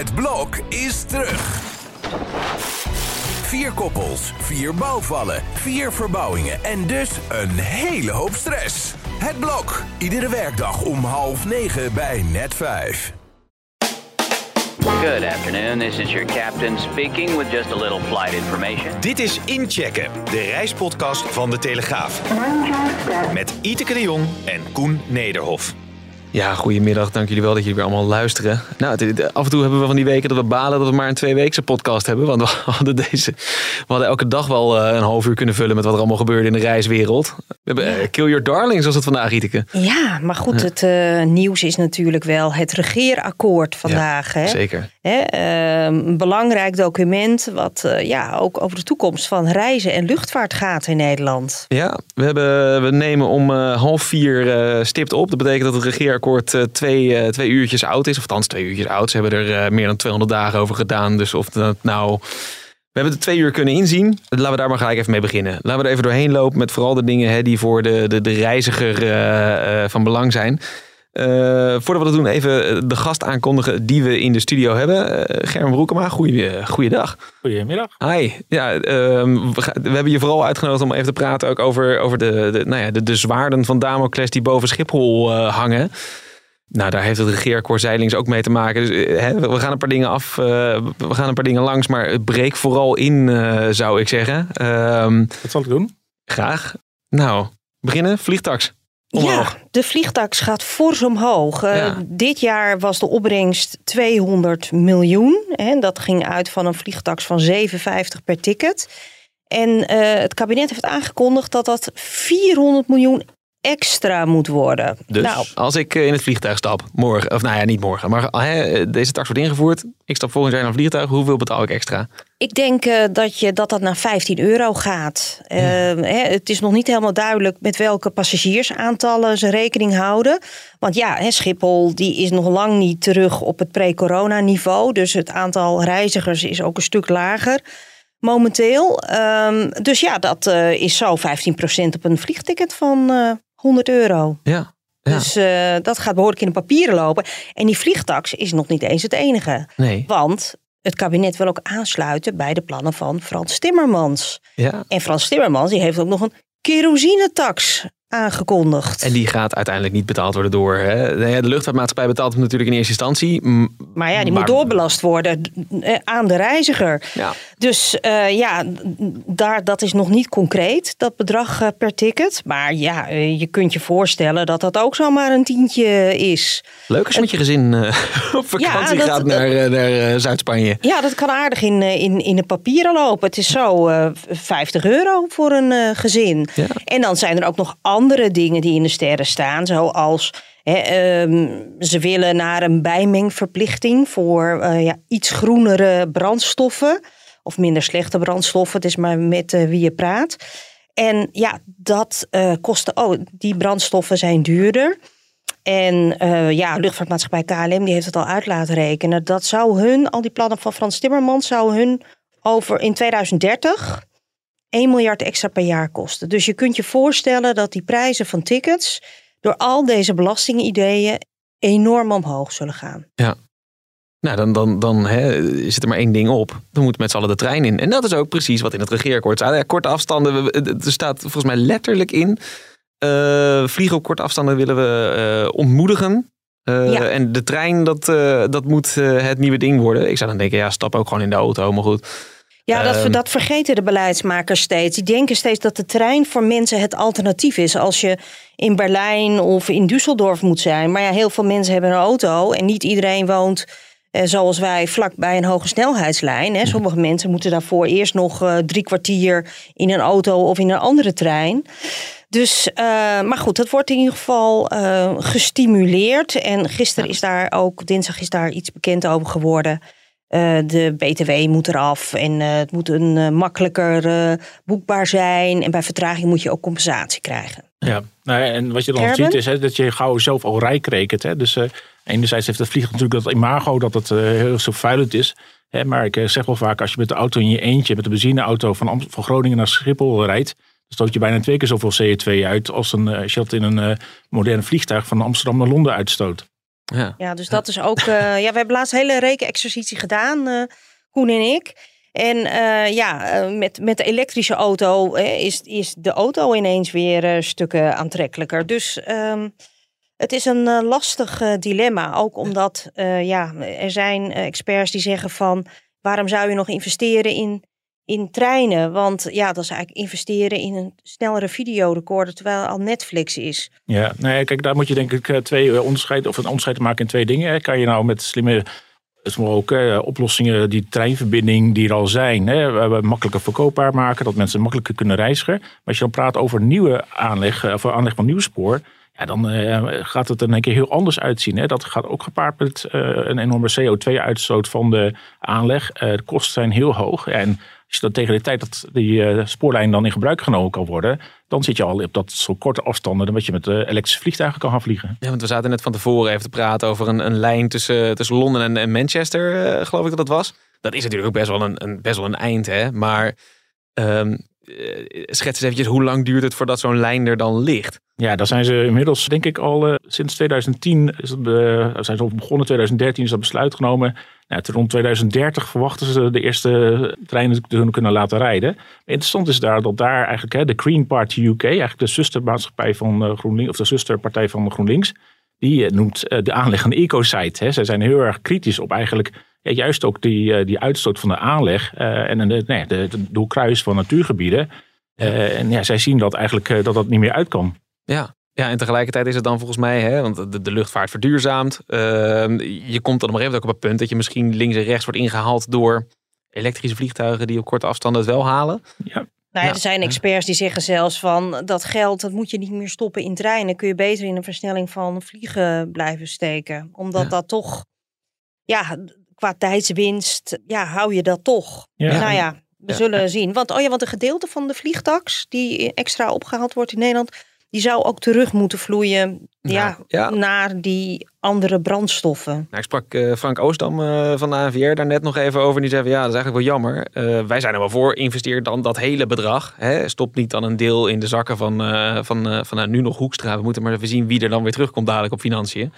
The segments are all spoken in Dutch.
Het blok is terug. Vier koppels, vier bouwvallen, vier verbouwingen en dus een hele hoop stress. Het blok, iedere werkdag om half negen bij net vijf. Good afternoon. This is your captain speaking with just a little flight information. Dit is Inchecken, de reispodcast van De Telegraaf. Met Iteke de Jong en Koen Nederhof. Ja, goedemiddag. Dank jullie wel dat jullie weer allemaal luisteren. Nou, het- af en toe hebben we van die weken dat we balen dat we maar een tweeweekse podcast hebben. Want we hadden deze, we hadden elke dag wel eh, een half uur kunnen vullen met wat er allemaal gebeurde in de reiswereld. We hebben eh, Kill Your Darlings was het vandaag, Iteke. Ja, maar goed, het eh, nieuws is natuurlijk wel het regeerakkoord vandaag. hè? Zeker. Hè, eh, een belangrijk document wat ja, ook over de toekomst van reizen en luchtvaart gaat in Nederland. Ja, we, hebben, we nemen om half vier stipt op. Dat betekent dat het regeerakkoord eh, twee, eh, twee uurtjes oud is. Of althans twee uurtjes oud. Ze hebben er eh, meer dan 200 dagen over gedaan. Dus of dat nou... We hebben er twee uur kunnen inzien. Laten we daar maar gelijk even mee beginnen. Laten we er even doorheen lopen met vooral de dingen hè, die voor de, de, de reiziger van belang zijn. Eh, voordat we dat doen, even de gast aankondigen die we in de studio hebben. Eh Germ Broekema, goeie, goeiedag. Goedemiddag. Hi. Ja, ehm, we, hebben je vooral uitgenodigd om even te praten ook over, over de, de, nou ja, de, de zwaarden van Damocles die boven Schiphol eh, hangen. Nou, daar heeft het regeerakkoord Zeilings ook mee te maken. Dus, eh, hè, we gaan een paar dingen af, eh, we gaan een paar dingen langs, maar breek vooral in, eh, zou ik zeggen. Ehm, Wat zal ik doen? graag. Nou, beginnen. Vliegtax. Omhoog. Ja, de vliegtax gaat fors omhoog. Eh. Dit jaar was de opbrengst 200 miljoen. Hè, dat ging uit van een vliegtax van 7,50 per ticket. En eh, het kabinet heeft aangekondigd dat dat 400 miljoen extra moet worden. Dus Nou, als ik eh, in het vliegtuig stap, morgen, of nou ja, niet morgen, maar deze tax wordt ingevoerd. Ik stap volgend jaar in een vliegtuig. Hoeveel betaal ik extra? Ik denk eh, dat, je, dat dat naar 15 euro gaat. Eh, hè, het is nog niet helemaal duidelijk met welke passagiersaantallen ze rekening houden. Want ja, hè, Schiphol die is nog lang niet terug op het pre-corona niveau. Dus het aantal reizigers is ook een stuk lager momenteel. Ehm, dus ja, dat eh, is zo 15% op een vliegticket van eh 100 euro. Ja. Ja. Dus eh, dat gaat behoorlijk in de papieren lopen. En die vliegtax is nog niet eens het enige. Nee. Want het kabinet wil ook aansluiten bij de plannen van Frans Timmermans. Ja. En Frans Timmermans die heeft ook nog een kerosinetax aangekondigd. En die gaat uiteindelijk niet betaald worden door. Hè? De luchtvaartmaatschappij betaalt hem natuurlijk in eerste instantie. maar ja, die maar- moet doorbelast worden eh, aan de reiziger. Ja. Dus eh, ja, daar, dat is nog niet concreet, dat bedrag eh, per ticket. Maar ja, je kunt je voorstellen dat dat ook zomaar een tientje is. Leuk als je met je gezin op vakantie dat- gaat naar, naar Zuid-Spanje. Ja, dat kan aardig in, in, in de papieren lopen. Het is zo eh, 50 euro voor een gezin. Ja. En dan zijn er ook nog andere dingen die in de sterren staan. Zoals ehm, ze willen naar een bijmengverplichting voor eh, ja, iets groenere brandstoffen. Of minder slechte brandstoffen. Het is maar met eh, wie je praat. En ja, dat eh kosten. Oh, die brandstoffen zijn duurder. En ja, luchtvaartmaatschappij KLM die heeft het al uit laten rekenen. Dat zou hun, al die plannen van Frans Timmermans, zou hun over in 2030 1 miljard extra per jaar kosten. Dus je kunt je voorstellen dat die prijzen van tickets door al deze belastingideeën enorm omhoog zullen gaan. Nou, dan, dan, dan hè, zit er maar één ding op. Dan moet met z'n allen de trein in. En dat is ook precies wat in het regeerakkoord staat. Ja, korte afstanden, we- we- er staat volgens mij letterlijk in... eh, vliegen op korte afstanden willen we eh, ontmoedigen. Eh, Ja. En de trein, dat, dat moet het nieuwe ding worden. Ik zou dan denken, ja, stap ook gewoon in de auto. Maar goed, Ja, dat, Ehm. dat vergeten de beleidsmakers steeds. Die denken steeds dat de trein voor mensen het alternatief is. Als je in Berlijn of in Düsseldorf moet zijn. Maar ja, heel veel mensen hebben een auto. En niet iedereen woont eh, zoals wij vlak bij een hoge snelheidslijn. Hè. Sommige mensen moeten daarvoor eerst nog eh, drie kwartier in een auto of in een andere trein. Dus, eh, maar goed, dat wordt in ieder geval eh, gestimuleerd. En gisteren is daar ook, dinsdag is daar iets bekend over geworden. Eh, de BTW moet eraf en eh, het moet een eh, makkelijker boekbaar zijn. En bij vertraging moet je ook compensatie krijgen. Ja, nou en wat je dan Erben? ziet is hè, dat je gauw zelf al rijk rekent. Hè. Dus enerzijds heeft het vliegen natuurlijk dat imago dat het heel zo vuilend is. Hè, maar ik zeg wel vaak, als je met de auto in je eentje, met de benzineauto van, van Groningen naar Schiphol rijdt, dan stoot je bijna twee keer zoveel CO2 uit als, een, als je dat in een moderne vliegtuig van Amsterdam naar Londen uitstoot. Ja. Ja, dus dat is ook. eh, ja, we hebben laatst een hele rekenexercitie gedaan, eh, Koen en ik. En eh, ja, met, met de elektrische auto is, is de auto ineens weer stukken aantrekkelijker. Dus ehm, het is een lastig dilemma. Ook omdat ja, er zijn experts die zeggen van waarom zou je nog investeren in, in treinen? Want ja, dat is eigenlijk investeren in een snellere videorecorder, terwijl al Netflix is. Ja, nee, kijk, daar moet je denk ik eh, twee eh, onderscheid, of een onderscheid maken in twee dingen. hè. Kan je nou met slimme dus maar ook eh, oplossingen, die treinverbinding die er al zijn, hè, makkelijker verkoopbaar maken, dat mensen makkelijker kunnen reizigen. Maar als je dan praat over nieuwe aanleg, eh, of aanleg van nieuw spoor, ja, dan eh, gaat het er een keer heel anders uitzien. Hè. Dat gaat ook gepaard met eh, een enorme CO2-uitstoot van de aanleg. Eh, de kosten zijn heel hoog. En je dan tegen de tijd dat die eh, spoorlijn dan in gebruik genomen kan worden, dan zit je al op dat soort korte afstanden dan wat je met eh, elektrische vliegtuigen kan gaan vliegen. Ja, want we zaten net van tevoren even te praten over een, een lijn tussen, tussen Londen en, Manchester, eh, geloof ik dat het was. Dat is natuurlijk ook best wel een, een, best wel een eind, hè. Maar eh, schets eens eventjes, hoe lang duurt het voordat zo'n lijn er dan ligt? Ja, daar zijn ze inmiddels, denk ik al eh, sinds 2010 is het, eh, zijn al begonnen. 2013 is dat besluit genomen. Nou, rond 2030 verwachten ze de eerste treinen te kunnen laten rijden. Interessant is daar dat daar eigenlijk hè, de Green Party UK, eigenlijk de zustermaatschappij van eh, GroenLinks, of de zusterpartij van GroenLinks, die eh, noemt eh, de aanleg een eco-site. hè. Zij zijn heel erg kritisch op eigenlijk juist ook die, eh, die uitstoot van de aanleg eh, en de, nee, de, de, doorkruis van natuurgebieden. Eh, en ja, zij zien dat eigenlijk eh, dat dat niet meer uit kan. Ja. Ja, en tegelijkertijd is het dan volgens mij, hè, want de, de luchtvaart verduurzaamt. Ehm, je komt dan op een gegeven moment ook op het punt dat je misschien links en rechts wordt ingehaald door elektrische vliegtuigen die op korte afstanden het wel halen. Ja, Nou, ja, er zijn experts die zeggen zelfs van dat geld dat moet je niet meer stoppen in treinen. Kun je beter in een versnelling van vliegen blijven steken. Omdat Ja. dat toch, ja, qua tijdswinst, ja, hou je dat toch. Ja. Nou ja, we Ja. zullen zien. Want, oh ja, want een gedeelte van de vliegtax die extra opgehaald wordt in Nederland, die zou ook terug moeten vloeien ja, Naar- ja. naar die andere brandstoffen. Nou, ik sprak eh, Frank Oostdam eh, van de ANVR daar net nog even over. En die zei van, ja, dat is eigenlijk wel jammer. Eh, wij zijn er wel voor. Investeer dan dat hele bedrag. Hè. Stop niet dan een deel in de zakken van, van, van nu nog Hoekstra. We moeten maar even zien wie er dan weer terugkomt dadelijk op financiën.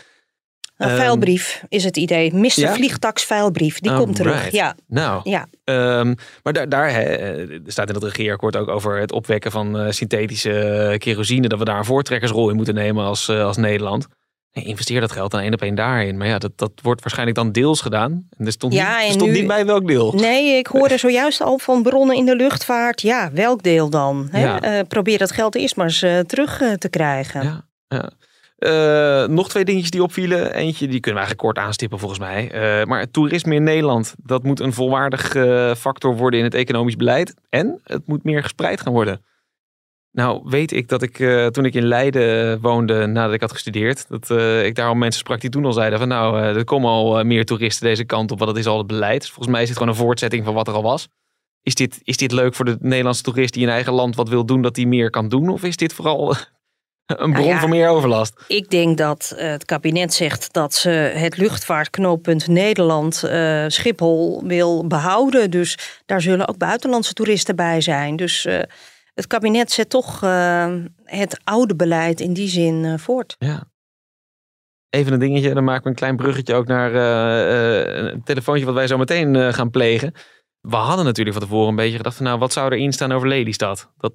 Een Ehm, veilbrief is het idee. Mr. ja? Vliegtax veilbrief, die komt terug. Ja, Nou, ja. Ehm, maar daar, daar eh, staat in het regeerakkoord ook over het opwekken van eh, synthetische kerosine. Dat we daar een voortrekkersrol in moeten nemen als, eh, als Nederland. Nee, investeer dat geld dan één op één daarin. Maar ja, dat, dat wordt waarschijnlijk dan deels gedaan. En er stond, Ja, niet, er stond nu- niet bij welk deel. Nee, ik hoorde zojuist al van bronnen in de luchtvaart. Ja, welk deel dan? Hè? Ja. Probeer dat geld eerst maar eens terug te krijgen. Ja, ja. Eh, nog twee dingetjes die opvielen. Eentje, die kunnen we eigenlijk kort aanstippen volgens mij. Eh, maar toerisme in Nederland, dat moet een volwaardig eh, factor worden in het economisch beleid. En het moet meer gespreid gaan worden. Nou, weet ik dat ik toen ik in Leiden woonde nadat ik had gestudeerd, dat ik daar al mensen sprak die toen al zeiden van nou, er komen al meer toeristen deze kant op, want dat is al het beleid. Dus volgens mij is het gewoon een voortzetting van wat er al was. Is dit, is dit leuk voor de Nederlandse toerist die in eigen land wat wil doen, dat die meer kan doen? Of is dit vooral een bron ja. van meer overlast? Ik denk dat eh, het kabinet zegt dat ze het luchtvaartknooppunt Nederland, eh, Schiphol, wil behouden. Dus daar zullen ook buitenlandse toeristen bij zijn. Dus eh, het kabinet zet toch het oude beleid in die zin voort. Ja. Even een dingetje, dan maken we een klein bruggetje ook naar een telefoontje wat wij zo meteen gaan plegen. We hadden natuurlijk van tevoren een beetje gedacht van nou, wat zou erin staan over Lelystad? Dat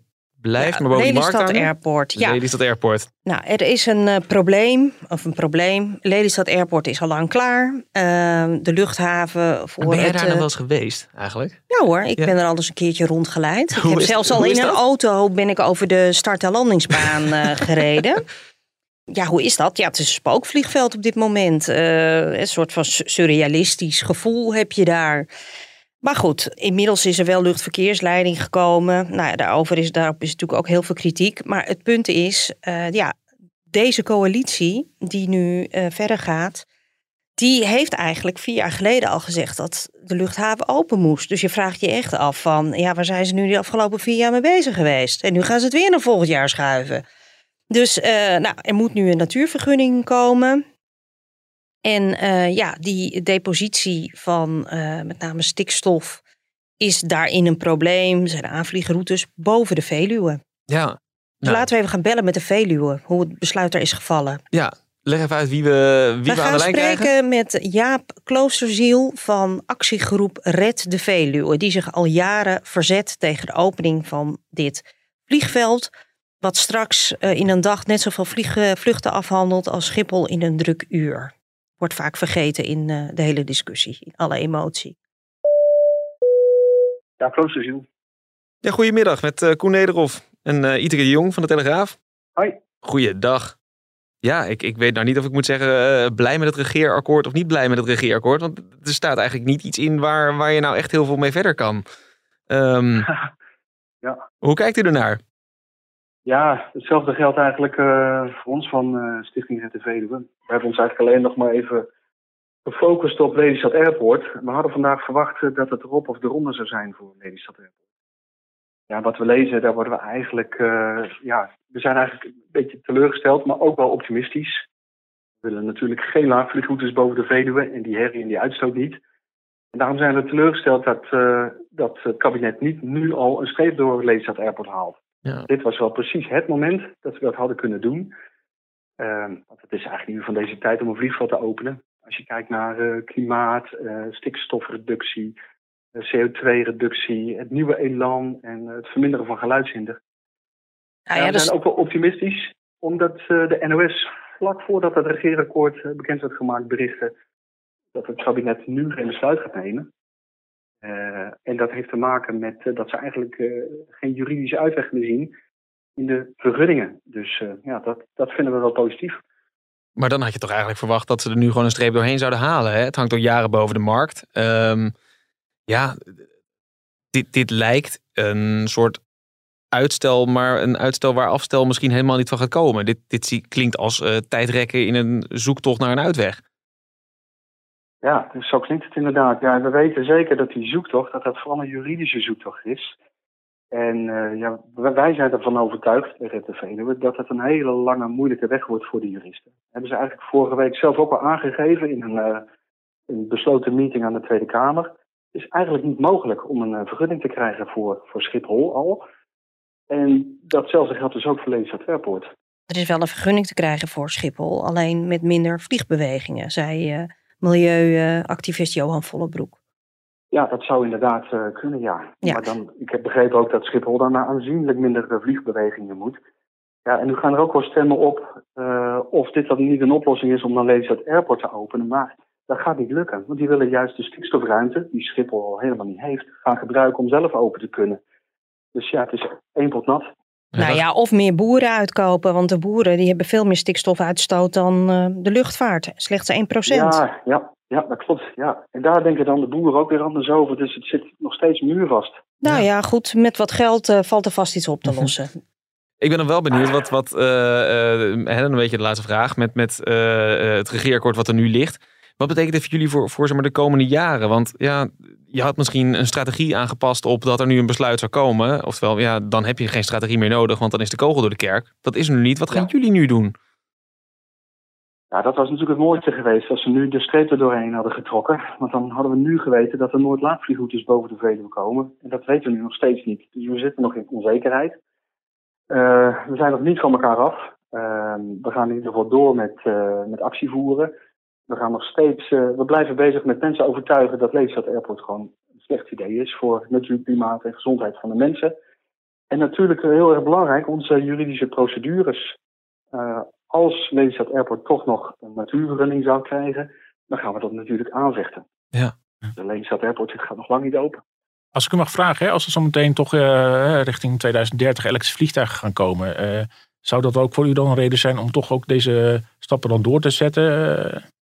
blijft maar boven markt Lelystad hangen. Airport. Ja, Lelystad Airport. Nou, er is een eh, probleem, of een probleem. Lelystad Airport is al lang klaar. Ehm, de luchthaven voor En ben jij het... daar nou wel eens geweest eigenlijk? Ja hoor, ik Ja. ben er al eens een keertje rondgeleid. Ik heb zelfs al in een auto ben ik over de start- en landingsbaan eh, gereden. Ja, hoe is dat? Ja, het is een spookvliegveld op dit moment. Een soort van su- surrealistisch gevoel heb je daar. Maar goed, inmiddels is er wel luchtverkeersleiding gekomen. Nou daarover is, daarop is natuurlijk ook heel veel kritiek. Maar het punt is, eh, ja, deze coalitie die nu eh, verder gaat, die heeft eigenlijk vier jaar geleden al gezegd dat de luchthaven open moest. Dus je vraagt je echt af van, ja, waar zijn ze nu de afgelopen vier jaar mee bezig geweest? En nu gaan ze het weer naar volgend jaar schuiven. Dus eh, nou, er moet nu een natuurvergunning komen. En eh, ja, die depositie van eh, met name stikstof is daarin een probleem. Zijn aanvliegroutes boven de Veluwe. Ja. Dus Nou, laten we even gaan bellen met de Veluwe, hoe het besluit daar is gevallen. Ja, leg even uit wie we, wie we, we aan gaan de lijn spreken krijgen. met Jaap Kloosterziel van actiegroep Red de Veluwe. Die zich al jaren verzet tegen de opening van dit vliegveld. Wat straks eh, in een dag net zoveel vlieg- vluchten afhandelt als Schiphol in een druk uur. Wordt vaak vergeten in eh, de hele discussie, in alle emotie. Ja, Kloosterziel. Ja, goedemiddag met eh, Koen Nederhoff en eh Itere de Jong van de Telegraaf. Hoi. Goeiedag. Ja, ik, ik weet nou niet of ik moet zeggen blij met het regeerakkoord of niet blij met het regeerakkoord. Want er staat eigenlijk niet iets in waar, waar je nou echt heel veel mee verder kan. Ehm, Ja. Hoe kijkt u ernaar? Ja, hetzelfde geldt eigenlijk eh, voor ons van eh, Stichting de Veluwe. We hebben ons eigenlijk alleen nog maar even gefocust op Lelystad Airport. We hadden vandaag verwacht eh, dat het erop of eronder zou zijn voor Lelystad Airport. Ja, wat we lezen, daar worden we eigenlijk, ja, we zijn eigenlijk een beetje teleurgesteld, maar ook wel optimistisch. We willen natuurlijk geen laagvliegroutes boven de Veluwe en die herrie en die uitstoot niet. En daarom zijn we teleurgesteld dat, dat het kabinet niet nu al een streep door Lelystad Airport haalt. Ja. Dit was wel precies het moment dat we dat hadden kunnen doen. Ehm, want het is eigenlijk nu van deze tijd om een vliegveld te openen. Als je kijkt naar eh, klimaat, eh, stikstofreductie, eh, CO2-reductie, het nieuwe elan en het verminderen van geluidshinder. Ja, ja, we dus, zijn ook wel optimistisch, omdat de NOS vlak voordat het regeerakkoord bekend werd gemaakt berichtte dat het kabinet nu geen besluit gaat nemen. Eh, en dat heeft te maken met eh, dat ze eigenlijk eh, geen juridische uitweg meer zien in de vergunningen. Dus ja, dat, dat vinden we wel positief. Maar dan had je toch eigenlijk verwacht dat ze er nu gewoon een streep doorheen zouden halen. Hè? Het hangt al jaren boven de markt. Ehm, ja, dit, dit lijkt een soort uitstel, maar een uitstel waar afstel misschien helemaal niet van gaat komen. Dit, dit klinkt als tijdrekken in een zoektocht naar een uitweg. Ja, dus zo klinkt het inderdaad. Ja, we weten zeker dat die zoektocht, dat dat vooral een juridische zoektocht is. En eh, ja, wij zijn ervan overtuigd, Red de Veluwe, dat het een hele lange, moeilijke weg wordt voor de juristen. hebben ze eigenlijk vorige week zelf ook al aangegeven in een, eh, een besloten meeting aan de Tweede Kamer. Het is eigenlijk niet mogelijk om een eh, vergunning te krijgen voor, voor Schiphol al. En datzelfde geldt dus ook voor Lelystad Airport. er is wel een vergunning te krijgen voor Schiphol, alleen met minder vliegbewegingen, zei milieuactivist Johan Vollebroek. Ja, dat zou inderdaad eh, kunnen, ja. Ja. Maar dan, ik heb begrepen ook dat Schiphol dan naar aanzienlijk minder eh, vliegbewegingen moet. Ja, en nu gaan er ook wel stemmen op eh, of dit dan niet een oplossing is om dan Lelystad Airport te openen. Maar dat gaat niet lukken, want die willen juist de stikstofruimte, die Schiphol al helemaal niet heeft, gaan gebruiken om zelf open te kunnen. Dus ja, het is één pot nat. Nou ja, of meer boeren uitkopen, want de boeren die hebben veel meer stikstofuitstoot dan eh, de luchtvaart. Slechts 1%. Ja, ja, ja, dat klopt. Ja. En daar denken dan de boeren ook weer anders over. Dus het zit nog steeds muurvast. Nou ja, goed, met wat geld eh, valt er vast iets op te lossen. Ik ben nog wel benieuwd wat, wat eh, eh, hè, dan weet je de laatste vraag, met, met eh, eh, het regeerakkoord wat er nu ligt. Wat betekent dit voor jullie voor, voor zeg maar, de komende jaren? Want ja, je had misschien een strategie aangepast op dat er nu een besluit zou komen. Oftewel, ja, dan heb je geen strategie meer nodig, want dan is de kogel door de kerk. Dat is er nu niet. Wat gaan Ja. jullie nu doen? Ja, dat was natuurlijk het mooiste geweest als ze nu de streep er doorheen hadden getrokken. Want dan hadden we nu geweten dat er nooit laadvliegroutes boven de Veluwe komen. En dat weten we nu nog steeds niet. Dus we zitten nog in onzekerheid. Eh, we zijn nog niet van elkaar af. Eh, we gaan in ieder geval door met, eh, met actie voeren. We gaan nog steeds, eh, we blijven bezig met mensen overtuigen dat Lelystad Airport gewoon een slecht idee is voor natuur, klimaat en gezondheid van de mensen. En natuurlijk heel erg belangrijk, onze juridische procedures. Eh, als Lelystad Airport toch nog een natuurvergunning zou krijgen, dan gaan we dat natuurlijk aanvechten. Ja. De Lelystad Airport gaat nog lang niet open. Als ik u mag vragen, hè, als er zometeen toch eh, richting 2030 elektrische vliegtuigen gaan komen, zou dat ook voor u dan een reden zijn om toch ook deze stappen dan door te zetten?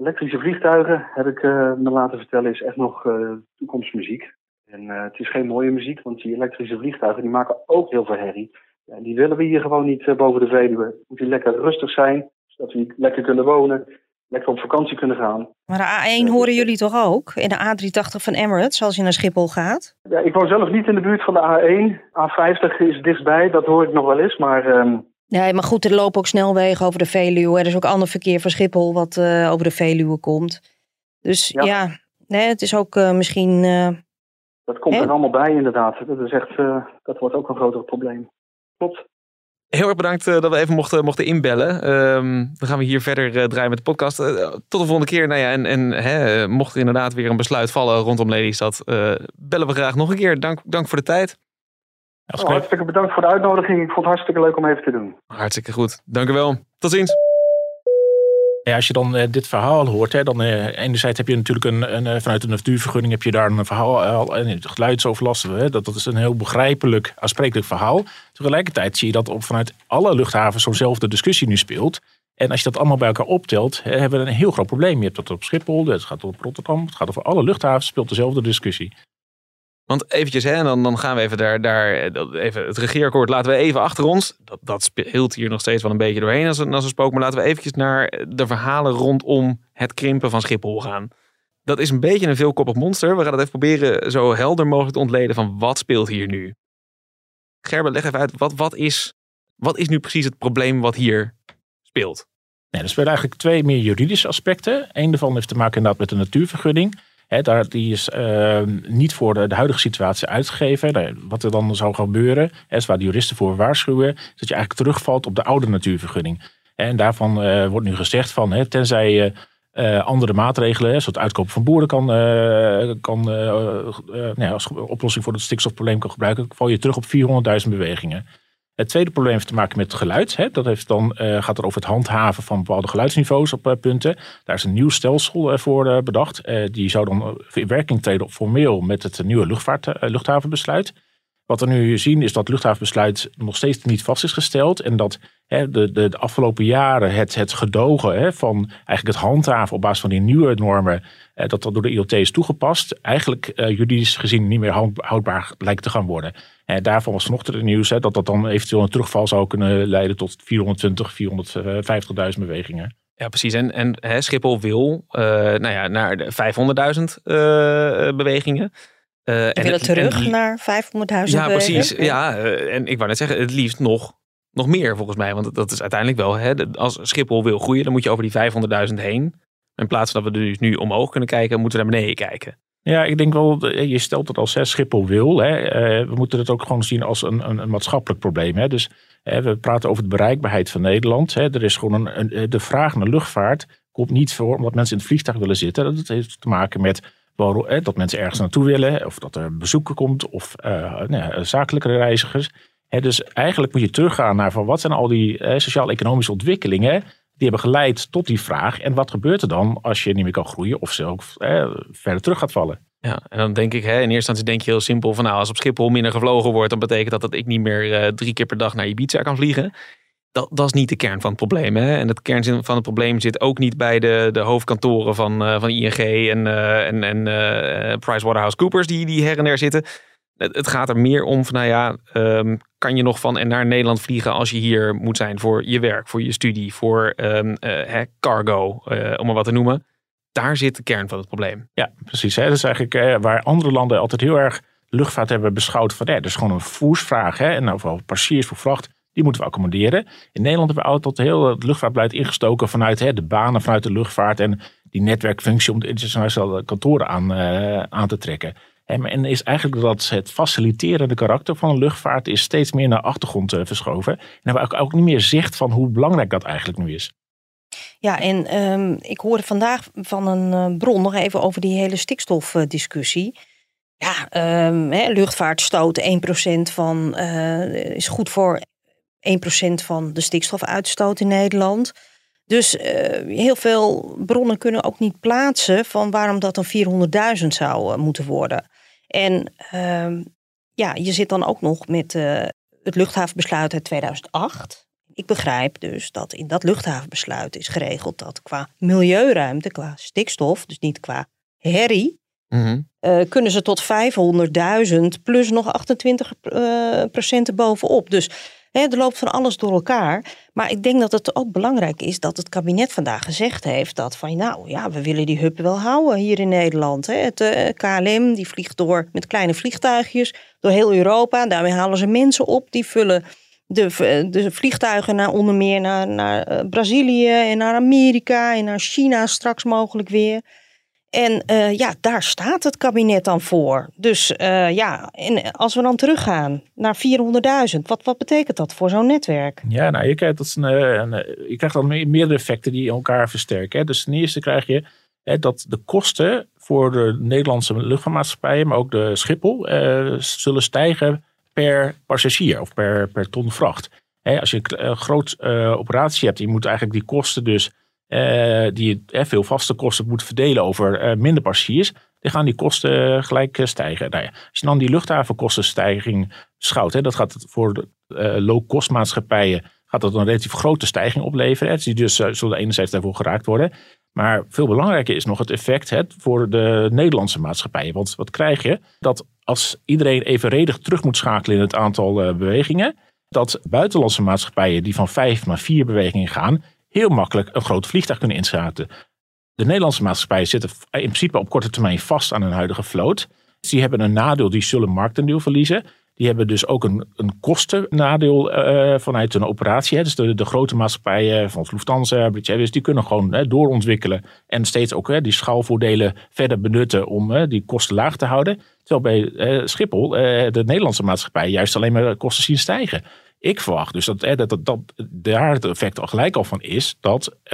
Elektrische vliegtuigen, heb ik eh, me laten vertellen, is echt nog eh, toekomstmuziek. En eh, het is geen mooie muziek, want die elektrische vliegtuigen die maken ook heel veel herrie. En die willen we hier gewoon niet boven de Veluwe. Moet hier lekker rustig zijn, zodat we hier lekker kunnen wonen, lekker op vakantie kunnen gaan. Maar de A1 horen jullie toch ook? En de A380 van Emirates, als je naar Schiphol gaat? Ja, ik woon zelf niet in de buurt van de A1. A50 is dichtbij, dat hoor ik nog wel eens. Maar ehm, Nee, maar goed, er lopen ook snelwegen over de Veluwe. Er is ook ander verkeer van Schiphol wat eh, over de Veluwe komt. Dus ja, Ja. nee, het is ook eh, misschien... eh, dat komt Hè? er allemaal bij inderdaad. Dat, is echt, eh, dat wordt ook een groter probleem. Klopt. Heel erg bedankt eh, dat we even mochten, mochten inbellen. Ehm, dan gaan we hier verder eh, draaien met de podcast. Tot de volgende keer. Nou ja, en, en hè, mocht er inderdaad weer een besluit vallen rondom Lelystad, eh bellen we graag nog een keer. Dank, dank voor de tijd. Nou, hartstikke bedankt voor de uitnodiging. Ik vond het hartstikke leuk om even te doen. Hartstikke goed. Dank u wel. Tot ziens. Ja, als je dan eh, dit verhaal hoort, hè, dan eh, enerzijds heb je natuurlijk een, een, eh, vanuit de natuurvergunning heb je daar een verhaal al- en het geluidsoverlast. Hè, dat, dat is een heel begrijpelijk, aansprekelijk verhaal. Tegelijkertijd zie je dat op, vanuit alle luchthavens zo'nzelfde discussie nu speelt. En als je dat allemaal bij elkaar optelt, hè, hebben we een heel groot probleem. Je hebt dat op Schiphol, het gaat op Rotterdam, het gaat over alle luchthavens, speelt dezelfde discussie. Want eventjes, hè, dan, dan gaan we even daar, daar eh, even het regeerakkoord laten we even achter ons. Dat, dat speelt hier nog steeds wel een beetje doorheen als een, als een spook. Maar laten we eventjes naar de verhalen rondom het krimpen van Schiphol gaan. Dat is een beetje een veelkoppig monster. We gaan het even proberen zo helder mogelijk te ontleden van wat speelt hier nu. Gerben, leg even uit, wat, wat, is, wat is nu precies het probleem wat hier speelt? Nee, er spelen eigenlijk twee meer juridische aspecten. Eén daarvan heeft te maken inderdaad met de natuurvergunning. Daar, die is eh, niet voor de, huidige situatie uitgegeven. Wat er dan zou gebeuren, is waar de juristen voor waarschuwen, is dat je eigenlijk terugvalt op de oude natuurvergunning. En daarvan eh, wordt nu gezegd van, tenzij je eh, andere maatregelen, zoals het uitkopen van boeren kan, eh, kan nou ja, als oplossing voor het stikstofprobleem kan gebruiken, val je terug op 400.000 bewegingen. Het tweede probleem heeft te maken met geluid. Hè. Dat heeft dan, eh, gaat er over het handhaven van bepaalde geluidsniveaus op eh, punten. Daar is een nieuw stelsel eh, voor bedacht. Die zou dan in werking treden op formeel met het nieuwe luchthavenbesluit. Wat we nu zien is dat luchthavenbesluit nog steeds niet vast is gesteld. En dat hè, de, de, de afgelopen jaren het, het gedogen hè, van eigenlijk het handhaven op basis van die nieuwe normen. eh, dat dat door de IoT is toegepast. Eigenlijk eh, juridisch gezien niet meer houd- houdbaar lijkt te gaan worden. En daarvan was vanochtend het nieuws dat dat dan eventueel een terugval zou kunnen leiden tot 420, 450.000 bewegingen. Ja, precies. En, en hè, Schiphol wil eh, nou ja, naar de 500.000 eh, bewegingen. Eh, We en willen en terug naar 500.000 Ja, precies. Ja, eh, en ik wou net zeggen, het liefst nog, nog meer volgens mij. Want dat is uiteindelijk wel, hè, als Schiphol wil groeien, dan moet je over die 500.000 heen. In plaats van dat we dus nu omhoog kunnen kijken, moeten we naar beneden kijken. Ja, ik denk wel, eh, je stelt het als hè, Schiphol wil. Hè. Eh, we moeten het ook gewoon zien als een, een, een maatschappelijk probleem. Hè. Dus hè, we praten over de bereikbaarheid van Nederland. Hè. Er is gewoon een, een, de vraag naar luchtvaart komt niet voor omdat mensen in het vliegtuig willen zitten. Dat heeft te maken met dat mensen ergens naartoe willen. Of dat er bezoeken komt. Of eh, nou ja, zakelijke reizigers. Dus eigenlijk moet je teruggaan naar van wat zijn al die eh, sociaal-economische ontwikkelingen die hebben geleid tot die vraag. En wat gebeurt er dan als je niet meer kan groeien of zelf eh, verder terug gaat vallen? Ja, en dan denk ik, hè, in eerste instantie denk je heel simpel van nou, als op Schiphol minder gevlogen wordt, dan betekent dat dat ik niet meer eh, drie keer per dag naar Ibiza kan vliegen. Dat, dat is niet de kern van het probleem. Hè? En het kern van het probleem zit ook niet bij de, de hoofdkantoren van, eh, van ING en, eh en, en eh, PricewaterhouseCoopers die, die her en der zitten. Het, het gaat er meer om van, nou ja, ehm, kan je nog van en naar Nederland vliegen als je hier moet zijn voor je werk, voor je studie, voor ehm, eh, hè, cargo, om maar wat te noemen. Daar zit de kern van het probleem. Ja, precies. Hè? Dat is eigenlijk waar andere landen altijd heel erg luchtvaart hebben beschouwd van, ja, dat is gewoon een voersvraag. Hè? En nou, vooral passagiers voor vracht, die moeten we accommoderen. In Nederland hebben we altijd heel het luchtvaartbeleid ingestoken vanuit hè, de banen, vanuit de luchtvaart en die netwerkfunctie om de internationale kantoren aan, eh, aan te trekken. En is eigenlijk dat het faciliterende karakter van een luchtvaart is steeds meer naar achtergrond eh, verschoven. En hebben we ook, ook niet meer zicht van hoe belangrijk dat eigenlijk nu is. Ja, en ehm, ik hoorde vandaag van een eh, bron nog even over die hele stikstofdiscussie. Ja, ehm, hè, luchtvaart stoot 1% van, is goed voor 1% van de stikstofuitstoot in Nederland. Dus eh, heel veel bronnen kunnen ook niet plaatsen van waarom dat dan 400.000 zou eh, moeten worden. En ehm, ja, je zit dan ook nog met eh, het luchthavenbesluit uit 2008. Ik begrijp dus dat in dat luchthavenbesluit is geregeld dat qua milieuruimte, qua stikstof, dus niet qua herrie, eh, kunnen ze tot 500.000 plus nog 28 eh, procent erbovenop. Dus er loopt van alles door elkaar. Maar ik denk dat het ook belangrijk is dat het kabinet vandaag gezegd heeft dat van nou ja, we willen die hub wel houden hier in Nederland. Hè. Het eh, KLM die vliegt door met kleine vliegtuigjes door heel Europa. Daarmee halen ze mensen op die vullen de, v- de vliegtuigen naar onder meer naar, naar eh, Brazilië en naar Amerika en naar China straks mogelijk weer. En uh, ja, daar staat het kabinet dan voor. Dus uh, ja, en als we dan teruggaan naar 400.000, wat, wat betekent dat voor zo'n netwerk? Ja, nou, je krijgt, dat een, je krijgt dan meerdere effecten die elkaar versterken. Hè. Dus ten eerste krijg je hè, dat de kosten voor de Nederlandse luchtvaartmaatschappijen, maar ook de Schiphol, zullen stijgen per passagier of per, per ton vracht. Hè, als je een groot operatie hebt, je moet eigenlijk die kosten dus uh, die uh, veel vaste kosten moet verdelen over uh, minder passagiers, dan gaan die kosten gelijk stijgen. Nou ja, als je dan die luchthavenkostenstijging schouwt, hè, dat gaat voor low-cost maatschappijen gaat dat een relatief grote stijging opleveren. Hè, die dus zullen enerzijds daarvoor geraakt worden. Maar veel belangrijker is nog het effect hè, voor de Nederlandse maatschappijen. Want wat krijg je? Dat als iedereen evenredig terug moet schakelen in het aantal bewegingen, dat buitenlandse maatschappijen die van vijf naar vier bewegingen gaan, heel makkelijk een groot vliegtuig kunnen inschaten. De Nederlandse maatschappijen zitten in principe op korte termijn vast aan hun huidige vloot. Dus die hebben een nadeel, die zullen marktendeel verliezen. Die hebben dus ook een, een kostennadeel uh, vanuit hun operatie. Hè. Dus de, de, grote maatschappijen van Lufthansa, British Airways, die kunnen gewoon hè, doorontwikkelen. En steeds ook hè, die schaalvoordelen verder benutten om hè, die kosten laag te houden. Terwijl bij Schiphol de Nederlandse maatschappij juist alleen maar kosten zien stijgen. Ik verwacht dus dat, dat, dat, dat daar het effect al gelijk al van is dat uh,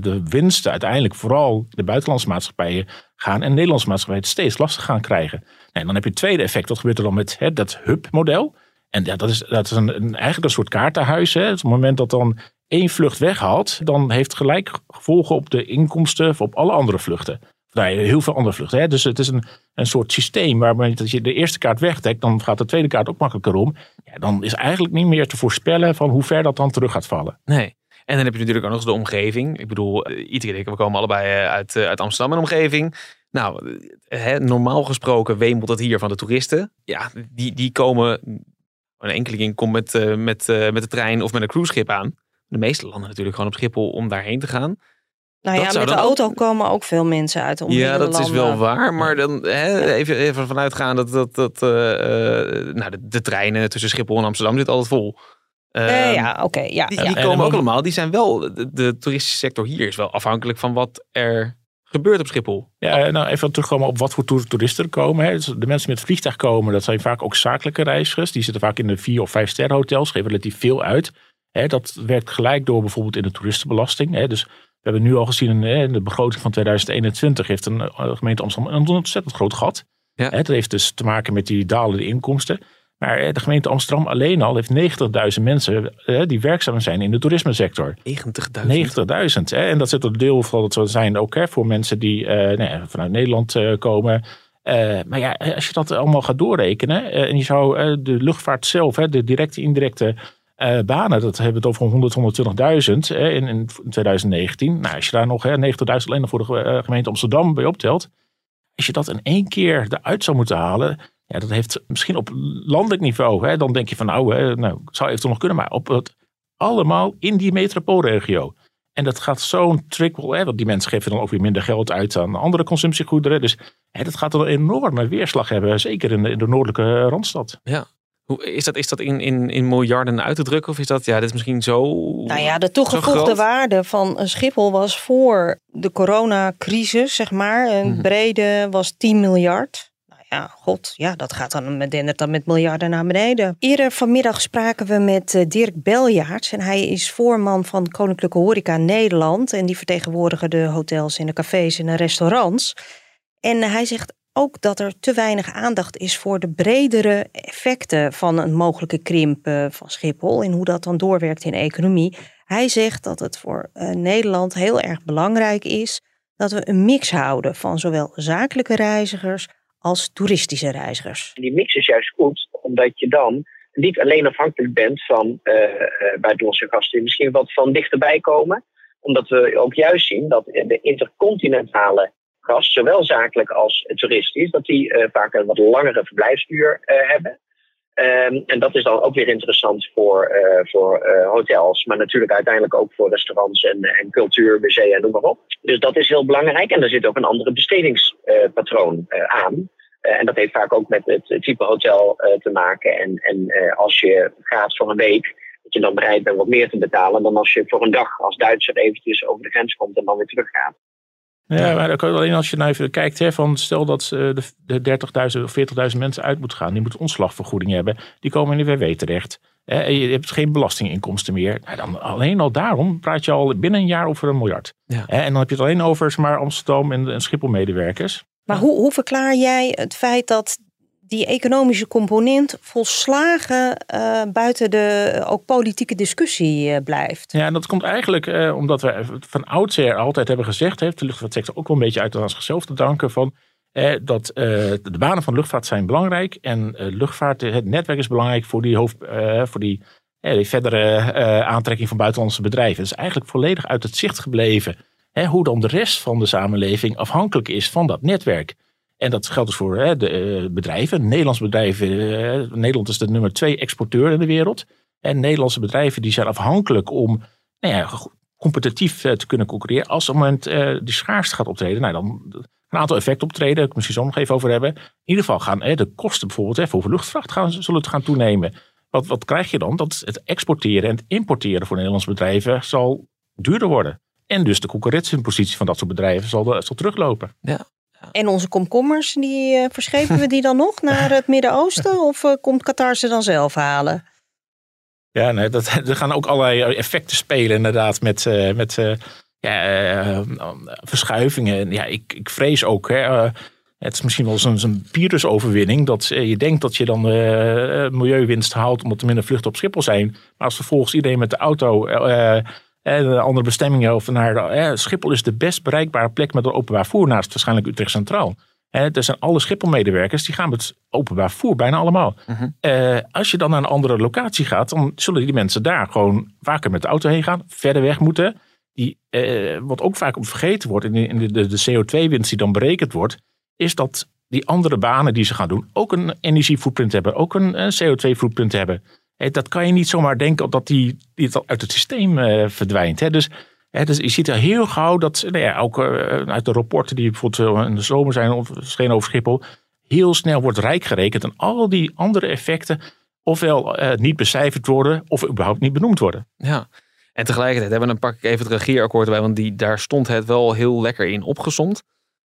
de winsten uiteindelijk vooral de buitenlandse maatschappijen gaan en de Nederlandse maatschappijen het steeds lastig gaan krijgen. En dan heb je het tweede effect, wat gebeurt er dan met hè, dat hub-model? En ja, dat is, dat is een, eigenlijk een soort kaartenhuis. Hè. Op het moment dat dan één vlucht weghaalt, dan heeft gelijk gevolgen op de inkomsten of op alle andere vluchten nou, heel veel andere vluchten. Hè? Dus het is een, een soort systeem waarbij als je de eerste kaart wegdekt, dan gaat de tweede kaart ook makkelijker om. Ja, dan is eigenlijk niet meer te voorspellen van hoe ver dat dan terug gaat vallen. Nee. En dan heb je natuurlijk ook nog eens de omgeving. Ik bedoel, uh, iedere keer, we komen allebei uh, uit, uh, uit Amsterdam en omgeving. Nou, hè, normaal gesproken wemelt het hier van de toeristen. Ja, die, die komen, een enkeling komt met, met, met de trein of met een cruiseschip aan. De meeste landen natuurlijk gewoon op Schiphol om daarheen te gaan. Nou ja, met de auto komen ook veel mensen uit de Ja, dat is wel waar. Maar dan hè, even, even vanuit gaan dat, dat, dat uh, nou, de, de, treinen tussen Schiphol en Amsterdam zitten altijd vol. Uh, ja, oké. ja, die, ja. die komen ook allemaal. Die zijn wel, de, de, toeristische sector hier is wel afhankelijk van wat er gebeurt op Schiphol. Ja, nou even terugkomen op wat voor toeristen er komen. Hè. Dus de mensen met het vliegtuig komen, dat zijn vaak ook zakelijke reizigers. Die zitten vaak in de vier of vijf sterren hotels, geven relatief veel uit. Hè, dat werkt gelijk door bijvoorbeeld in de toeristenbelasting. Hè. Dus we hebben nu al gezien in de begroting van 2021 heeft een eh, gemeente Amsterdam een ontzettend groot gat. Ja. Het heeft dus te maken met die dalende inkomsten. Maar eh, de gemeente Amsterdam alleen al heeft 90.000 mensen eh, die werkzaam zijn in de toerismesector. 90.000? 90.000. En dat zit een deel van het zijn ook hè, voor mensen die uh, vanuit Nederland komen. maar ja, als je dat allemaal gaat doorrekenen en je zou de luchtvaart zelf, de directe indirecte uh, banen, dat hebben we het over 100, 120.000 in, in 2019. Nou, als je daar nog 90.000 alleen nog voor de uh, gemeente Amsterdam bij optelt. Als je dat in één keer eruit zou moeten halen. Ja, dat heeft misschien op landelijk niveau. Hè, dan denk je van nou, hè, nou zou eventueel nog kunnen. Maar op het allemaal in die metropoolregio. En dat gaat zo'n trickle. Hè, want die mensen geven dan ook weer minder geld uit aan andere consumptiegoederen. Dus hè, dat gaat een enorme weerslag hebben. Zeker in de, in de noordelijke Randstad. Ja, hoe, is dat, is dat in, in, in miljarden uit te drukken? Of is dat, ja, dit is misschien zo. Nou ja, de toegevoegde waarde van een Schiphol was voor de coronacrisis, zeg maar. Een mhm. brede was 10 miljard. Nou ja, god, ja, dat gaat dan met, dan met miljarden naar beneden. Eerder vanmiddag spraken we met eh, Dirk Beljaarts. En hij is voorman van Koninklijke Horeca Nederland. En die vertegenwoordigen de hotels en de cafés en de restaurants. En hij zegt ook dat er te weinig aandacht is voor de bredere effecten van een mogelijke krimp eh, van Schiphol en hoe dat dan doorwerkt in de economie. Hij zegt dat het voor uh, Nederland heel erg belangrijk is dat we een mix houden van zowel zakelijke reizigers als toeristische reizigers. Die mix is juist goed, omdat je dan niet alleen afhankelijk bent van uh, buitenlandse gasten, misschien wat van dichterbij komen. Omdat we ook juist zien dat de intercontinentale gast, zowel zakelijk als toeristisch, dat die uh, vaak een wat langere verblijfsduur uh, hebben. Um, en dat is dan ook weer interessant voor, uh, voor hotels, maar natuurlijk uiteindelijk ook voor restaurants en, en cultuur, musea en noem maar op. Dus dat is heel belangrijk en er zit ook een andere bestedingspatroon aan. en dat heeft vaak ook met het type hotel te maken. En, en als je gaat voor een week, dat je dan bereid bent wat meer te betalen dan als je voor een dag als Duitser eventjes over de grens komt en dan weer teruggaat. Ja, maar alleen als je nou even kijkt, hè, van stel dat eh, de, de 30.000 of 40.000 mensen uit moeten gaan, die moeten ontslagvergoeding hebben, die komen in de WW terecht. Hè, en je hebt geen belastinginkomsten meer. Nou, dan alleen al daarom praat je al binnen een jaar over een miljard. Ja. En dan heb je het alleen over zeg maar, Amsterdam en, en Schiphol medewerkers. Maar hoe, hoe verklaar jij het feit dat die economische component volslagen eh, buiten de ook politieke discussie eh, blijft? Ja, en dat komt eigenlijk eh, omdat we van oudsher altijd hebben gezegd, heeft de luchtvaartsector ook wel een beetje uit aan zichzelf te danken, van, dat de banen van luchtvaart zijn belangrijk en luchtvaart, het netwerk is belangrijk voor die, hoofd, voor die, verdere aantrekking van buitenlandse bedrijven. Het is eigenlijk volledig uit het zicht gebleven hè, hoe dan de rest van de samenleving afhankelijk is van dat netwerk. En dat geldt dus voor hè, de eh, bedrijven. Nederlandse bedrijven, eh, Nederland is de nummer twee exporteur in de wereld. En Nederlandse bedrijven die zijn afhankelijk om nou ja, competitief eh, te kunnen concurreren. Als op het moment die schaarste gaat optreden, nou dan een aantal effecten optreden. Daar ik misschien zo nog even over hebben. In ieder geval gaan de kosten bijvoorbeeld voor luchtvracht gaan, zullen het gaan toenemen. Wat, wat krijg je dan? Dat het exporteren en het importeren voor Nederlandse bedrijven zal duurder worden. En dus de concurrentiepositie van dat soort bedrijven zal, zal teruglopen. En onze komkommers, die eh, verschepen we die dan nog naar het Midden-Oosten? Of eh, komt Qatar ze dan zelf halen? Ja, nee, dat, er gaan ook allerlei effecten spelen inderdaad met, eh, met ja, verschuivingen. En Ja, ik, ik vrees ook, hè, het is misschien wel zo'n zo'n virusoverwinning, dat je denkt dat je dan milieuwinst haalt omdat er minder vluchten op Schiphol zijn. Maar als vervolgens iedereen met de auto eh, naar andere bestemmingen of naar eh, Schiphol is de best bereikbare plek met een openbaar voer naast waarschijnlijk Utrecht Centraal. Er zijn alle Schiphol-medewerkers, die gaan met openbaar voer, bijna allemaal. Eh, als je dan naar een andere locatie gaat, dan zullen die mensen daar gewoon vaker met de auto heen gaan, verder weg moeten. Die, eh, wat ook vaak op vergeten wordt in de, in de, de, de CO2-winst die dan berekend wordt, is dat die andere banen die ze gaan doen ook een energiefootprint hebben, ook een, een CO2-footprint hebben. Eh, dat kan je niet zomaar denken dat die, die uit het systeem eh, verdwijnt. Dus, dus je ziet er heel gauw dat, nou ja, ook eh, uit de rapporten die bijvoorbeeld in de zomer zijn verschenen over Schiphol, heel snel wordt rijk gerekend en al die andere effecten ofwel niet becijferd worden of überhaupt niet benoemd worden. Ja. En tegelijkertijd hebben we dan pak ik even het regeerakkoord erbij, want die, daar stond het wel heel lekker in opgezond.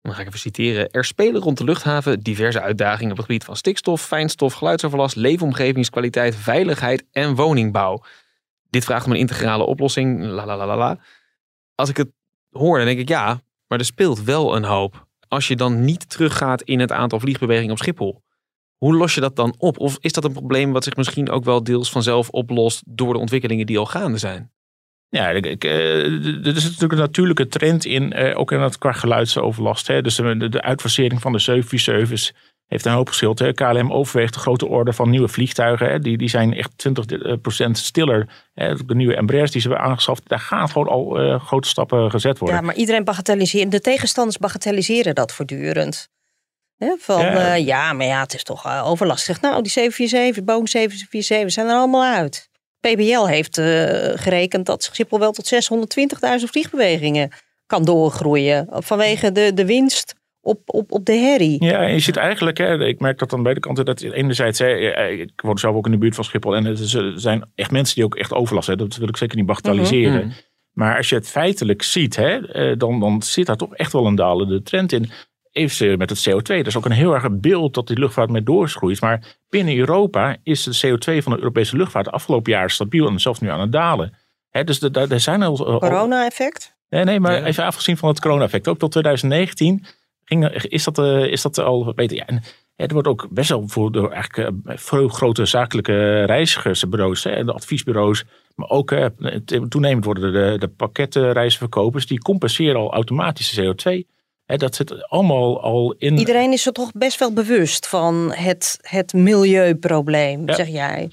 Dan ga ik even citeren. Er spelen rond de luchthaven diverse uitdagingen op het gebied van stikstof, fijnstof, geluidsoverlast, leefomgevingskwaliteit, veiligheid en woningbouw. Dit vraagt om een integrale oplossing. La la la la. Als ik het hoor, dan denk ik ja, maar er speelt wel een hoop. Als je dan niet teruggaat in het aantal vliegbewegingen op Schiphol. Hoe los je dat dan op? Of is dat een probleem wat zich misschien ook wel deels vanzelf oplost door de ontwikkelingen die al gaande zijn? Ja, ik, ik, eh, er is natuurlijk een natuurlijke trend in, eh, ook in het qua geluidsoverlast. Hè. Dus de, de uitfasering van de 747 heeft een hoop geschild. Hè. KLM overweegt de grote orde van nieuwe vliegtuigen. Hè. Die, die zijn echt 20% stiller. Hè. De nieuwe Embraers die ze hebben aangeschaft, daar gaan gewoon al eh, grote stappen gezet worden. Ja, maar iedereen bagatelliseert. De tegenstanders bagatelliseren dat voortdurend. Hè, van Ja. ja. ja, maar ja, het is toch eh, overlastig. Nou, die 747, Boeing 747 zijn er allemaal uit. PBL heeft eh, gerekend dat Schiphol wel tot 620.000 vliegbewegingen kan doorgroeien. Vanwege de, de winst op, op, op de herrie. Ja, je ziet eigenlijk, hè, ik merk dat aan beide kanten, dat enerzijds, hè, eh, ik woon zelf ook in de buurt van Schiphol en er zijn echt mensen die ook echt overlast hebben. Dat wil ik zeker niet bagatelliseren. Mhm. Maar als je het feitelijk ziet, hè, eh, dan, dan zit daar toch echt wel een dalende trend in. Even met het CO2, dat is ook een heel erg beeld dat die luchtvaart mee doorgroeit. Maar binnen Europa is de CO2 van de Europese luchtvaart de afgelopen jaren stabiel en zelfs nu aan het dalen. Hè, dus er- daar er zijn al, al- Corona-effect. Nee, nee, maar Ja. even afgezien van het corona-effect. Ook tot 2019 ging, is, dat, eh, is dat al beter. Ja, en, er wordt ook best wel voor door eigenlijk eh, veel grote zakelijke reizigersbureaus hè, en de adviesbureaus. Maar ook eh, toenemend worden de, de pakketreizenverkopers. Die compenseren al automatisch de CO2. Hè, dat zit allemaal al in. Iedereen is er toch best wel bewust van het, het milieuprobleem, Ja. zeg jij.